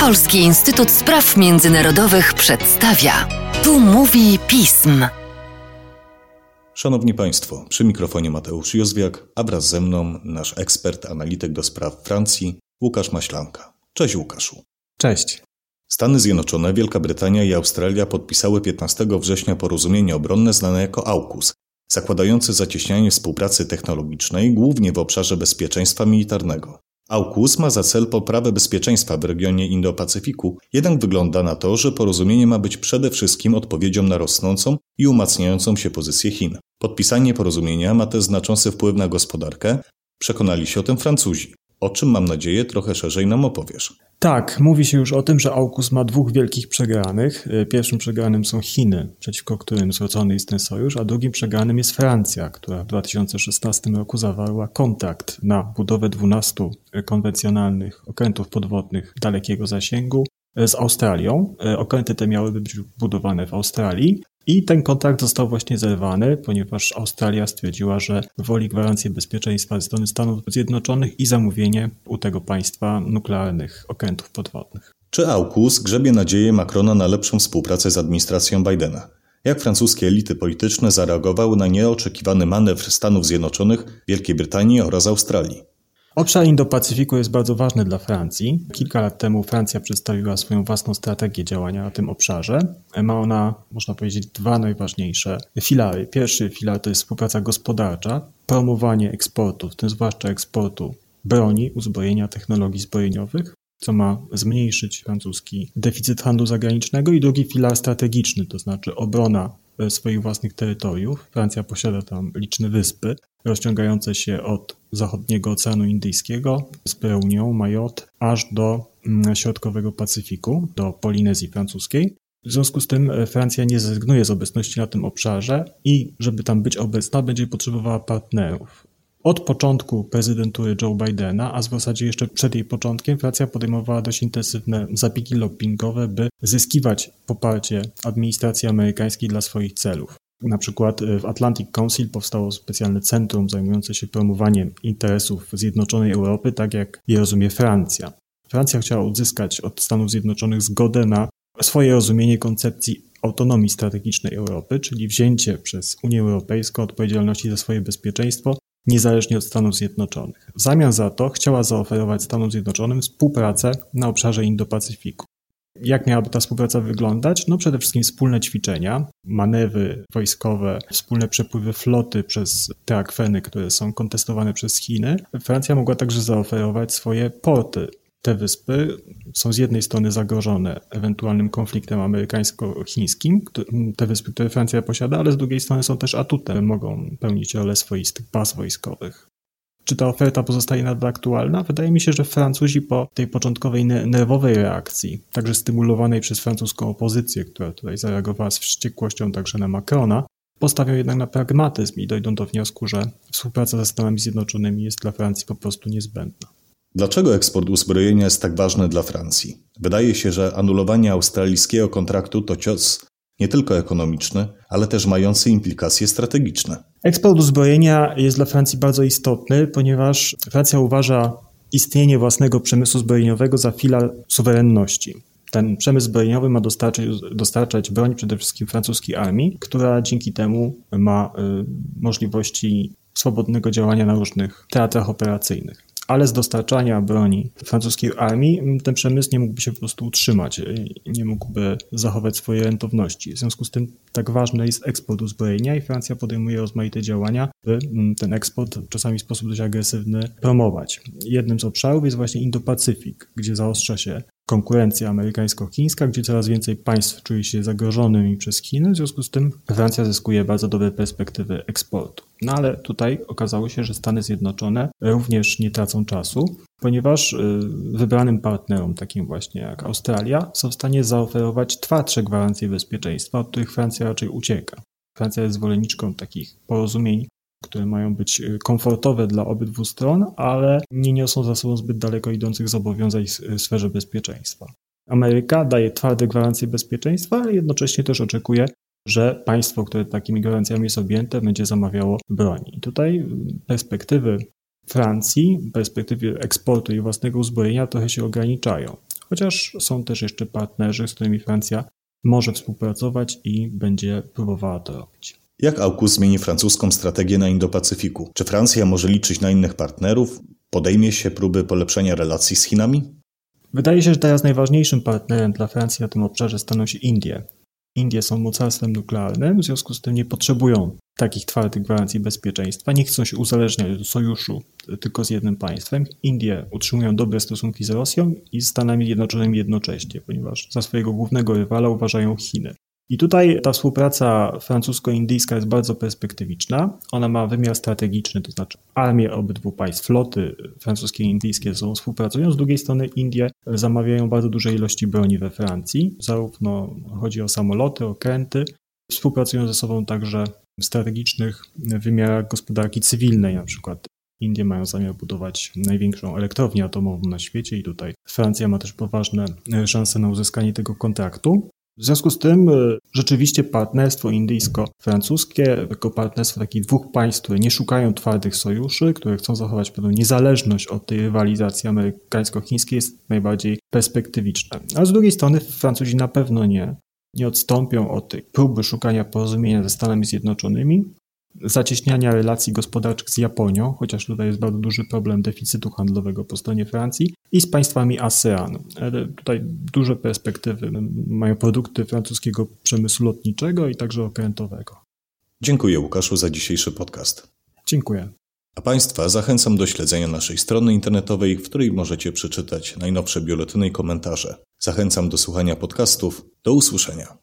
Polski Instytut Spraw Międzynarodowych przedstawia. Tu mówi pism. Szanowni Państwo, przy mikrofonie Mateusz Józwiak, a wraz ze mną nasz ekspert, analityk do spraw Francji, Łukasz Maślanka. Cześć Łukaszu. Cześć. Stany Zjednoczone, Wielka Brytania i Australia podpisały 15 września porozumienie obronne znane jako AUKUS, zakładające zacieśnianie współpracy technologicznej głównie w obszarze bezpieczeństwa militarnego. AUKUS ma za cel poprawę bezpieczeństwa w regionie Indo-Pacyfiku, jednak wygląda na to, że porozumienie ma być przede wszystkim odpowiedzią na rosnącą i umacniającą się pozycję Chin. Podpisanie porozumienia ma też znaczący wpływ na gospodarkę, przekonali się o tym Francuzi. O czym mam nadzieję trochę szerzej nam opowiesz. Tak, mówi się już o tym, że AUKUS ma dwóch wielkich przegranych. Y, pierwszym przegranym są Chiny, przeciwko którym zwrócony jest ten sojusz, a drugim przegranym jest Francja, która w 2016 roku zawarła kontrakt na budowę 12 konwencjonalnych okrętów podwodnych dalekiego zasięgu y, z Australią. Y, okręty te miałyby być budowane w Australii, i ten kontrakt został właśnie zerwany, ponieważ Australia stwierdziła, że woli gwarancję bezpieczeństwa ze strony Stanów Zjednoczonych i zamówienie u tego państwa nuklearnych okrętów podwodnych. Czy AUKUS grzebie nadzieję Macrona na lepszą współpracę z administracją Bidena? Jak francuskie elity polityczne zareagowały na nieoczekiwany manewr Stanów Zjednoczonych, Wielkiej Brytanii oraz Australii? Obszar Indo-Pacyfiku jest bardzo ważny dla Francji. Kilka lat temu Francja przedstawiła swoją własną strategię działania na tym obszarze. Ma ona, można powiedzieć, dwa najważniejsze filary. Pierwszy filar to jest współpraca gospodarcza, promowanie eksportu, w tym zwłaszcza eksportu broni, uzbrojenia, technologii zbrojeniowych, co ma zmniejszyć francuski deficyt handlu zagranicznego i drugi filar strategiczny, to znaczy obrona swoich własnych terytoriów. Francja posiada tam liczne wyspy, rozciągające się od zachodniego Oceanu Indyjskiego z Pereunią, Mayotte, aż do mm, środkowego Pacyfiku, do Polinezji francuskiej. W związku z tym e, Francja nie zrezygnuje z obecności na tym obszarze i żeby tam być obecna, będzie potrzebowała partnerów. Od początku prezydentury Joe Bidena, a w zasadzie jeszcze przed jej początkiem, Francja podejmowała dość intensywne zabiegi lobbyingowe, by zyskiwać poparcie administracji amerykańskiej dla swoich celów. Na przykład e, w Atlantic Council powstało specjalne centrum zajmujące się promowaniem interesów Zjednoczonej Europy, tak jak je rozumie Francja. Francja chciała uzyskać od Stanów Zjednoczonych zgodę na swoje rozumienie koncepcji autonomii strategicznej Europy, czyli wzięcie przez Unię Europejską odpowiedzialności za swoje bezpieczeństwo niezależnie od Stanów Zjednoczonych. W zamian za to chciała zaoferować Stanom Zjednoczonym współpracę na obszarze Indo-Pacyfiku. Jak miałaby ta współpraca wyglądać? No przede wszystkim wspólne ćwiczenia, manewry wojskowe, wspólne przepływy floty przez te akweny, które są kontestowane przez Chiny. Francja mogła także zaoferować swoje porty te wyspy są z jednej strony zagrożone ewentualnym konfliktem amerykańsko-chińskim, te wyspy, które Francja posiada, ale z drugiej strony są też atutem, mogą pełnić rolę swoistych baz wojskowych. Czy ta oferta pozostaje nadal aktualna? Wydaje mi się, że Francuzi po tej początkowej nerwowej reakcji, także stymulowanej przez francuską opozycję, która tutaj zareagowała z wściekłością także na Macrona, postawią jednak na pragmatyzm i dojdą do wniosku, że współpraca ze Stanami Zjednoczonymi jest dla Francji po prostu niezbędna. Dlaczego eksport uzbrojenia jest tak ważny dla Francji? Wydaje się, że anulowanie australijskiego kontraktu to cios nie tylko ekonomiczny, ale też mający implikacje strategiczne. Eksport uzbrojenia jest dla Francji bardzo istotny, ponieważ Francja uważa istnienie własnego przemysłu zbrojeniowego za filar suwerenności. Ten przemysł zbrojeniowy ma dostarczać, dostarczać broń przede wszystkim francuskiej armii, która dzięki temu ma y, możliwości swobodnego działania na różnych teatrach operacyjnych ale z dostarczania broni francuskiej armii ten przemysł nie mógłby się po prostu utrzymać, y, nie mógłby zachować swojej rentowności. W związku z tym tak ważny jest eksport uzbrojenia i Francja podejmuje rozmaite działania, by ten eksport czasami w sposób dość agresywny promować. Jednym z obszarów jest właśnie Indo-Pacyfik, gdzie zaostrza się konkurencja amerykańsko-chińska, gdzie coraz więcej państw czuje się zagrożonymi przez Chiny, w związku z tym Francja zyskuje bardzo dobre perspektywy eksportu. No ale tutaj okazało się, że Stany Zjednoczone również nie tracą czasu, ponieważ y, wybranym partnerom, takim właśnie jak Australia, są w stanie zaoferować twardsze gwarancje bezpieczeństwa, od których Francja raczej ucieka. Francja jest zwolenniczką takich porozumień które mają być y, komfortowe dla obydwu stron, ale nie niosą za sobą zbyt daleko idących zobowiązań w sferze bezpieczeństwa. Ameryka daje twarde gwarancje bezpieczeństwa, ale jednocześnie też oczekuje, że państwo, które takimi gwarancjami jest objęte, będzie zamawiało broń. I tutaj y, perspektywy Francji, perspektywy eksportu i własnego uzbrojenia trochę się ograniczają. chociaż są też jeszcze partnerzy, z którymi Francja może współpracować i będzie próbowała to robić. Jak AUKUS zmieni francuską strategię na Indo-Pacyfiku? Czy Francja może liczyć na innych partnerów? Podejmie się próby polepszenia relacji z Chinami? Wydaje się, że teraz najważniejszym partnerem dla Francji na tym obszarze staną się Indie. Indie są mocarstwem nuklearnym, w związku z tym nie potrzebują takich twardych gwarancji bezpieczeństwa, nie chcą się uzależniać od sojuszu tylko z jednym państwem. Indie utrzymują dobre stosunki z Rosją i z Stanami Zjednoczonymi jednocześnie, ponieważ za swojego głównego rywala uważają Chiny. I tutaj ta współpraca francusko-indyjska jest bardzo perspektywiczna. Ona ma wymiar strategiczny, to znaczy armie obydwu państw, floty francuskie i indyjskie ze sobą współpracują. Z drugiej strony Indie zamawiają bardzo duże ilości broni we Francji. Zarówno chodzi o samoloty, okręty. Współpracują ze sobą także w strategicznych wymiarach gospodarki cywilnej, na przykład Indie mają zamiar budować największą elektrownię atomową na świecie i tutaj Francja ma też poważne szanse na uzyskanie tego kontraktu. W związku z tym e, rzeczywiście partnerstwo indyjsko-francuskie, jako partnerstwo takich dwóch państw, które nie szukają twardych sojuszy, które chcą zachować pewną niezależność od tej rywalizacji amerykańsko-chińskiej jest najbardziej perspektywiczne. A z drugiej strony Francuzi na pewno nie, nie odstąpią od tej próby szukania porozumienia ze Stanami Zjednoczonymi, zacieśniania relacji gospodarczych z Japonią, chociaż tutaj jest bardzo duży problem deficytu handlowego po stronie Francji, i z państwami ASEAN. Tutaj duże perspektywy mają produkty francuskiego przemysłu lotniczego i także okrętowego. Dziękuję Łukaszu za dzisiejszy podcast. Dziękuję. A Państwa zachęcam do śledzenia naszej strony internetowej, w której możecie przeczytać najnowsze biuletyny i komentarze. Zachęcam do słuchania podcastów. Do usłyszenia.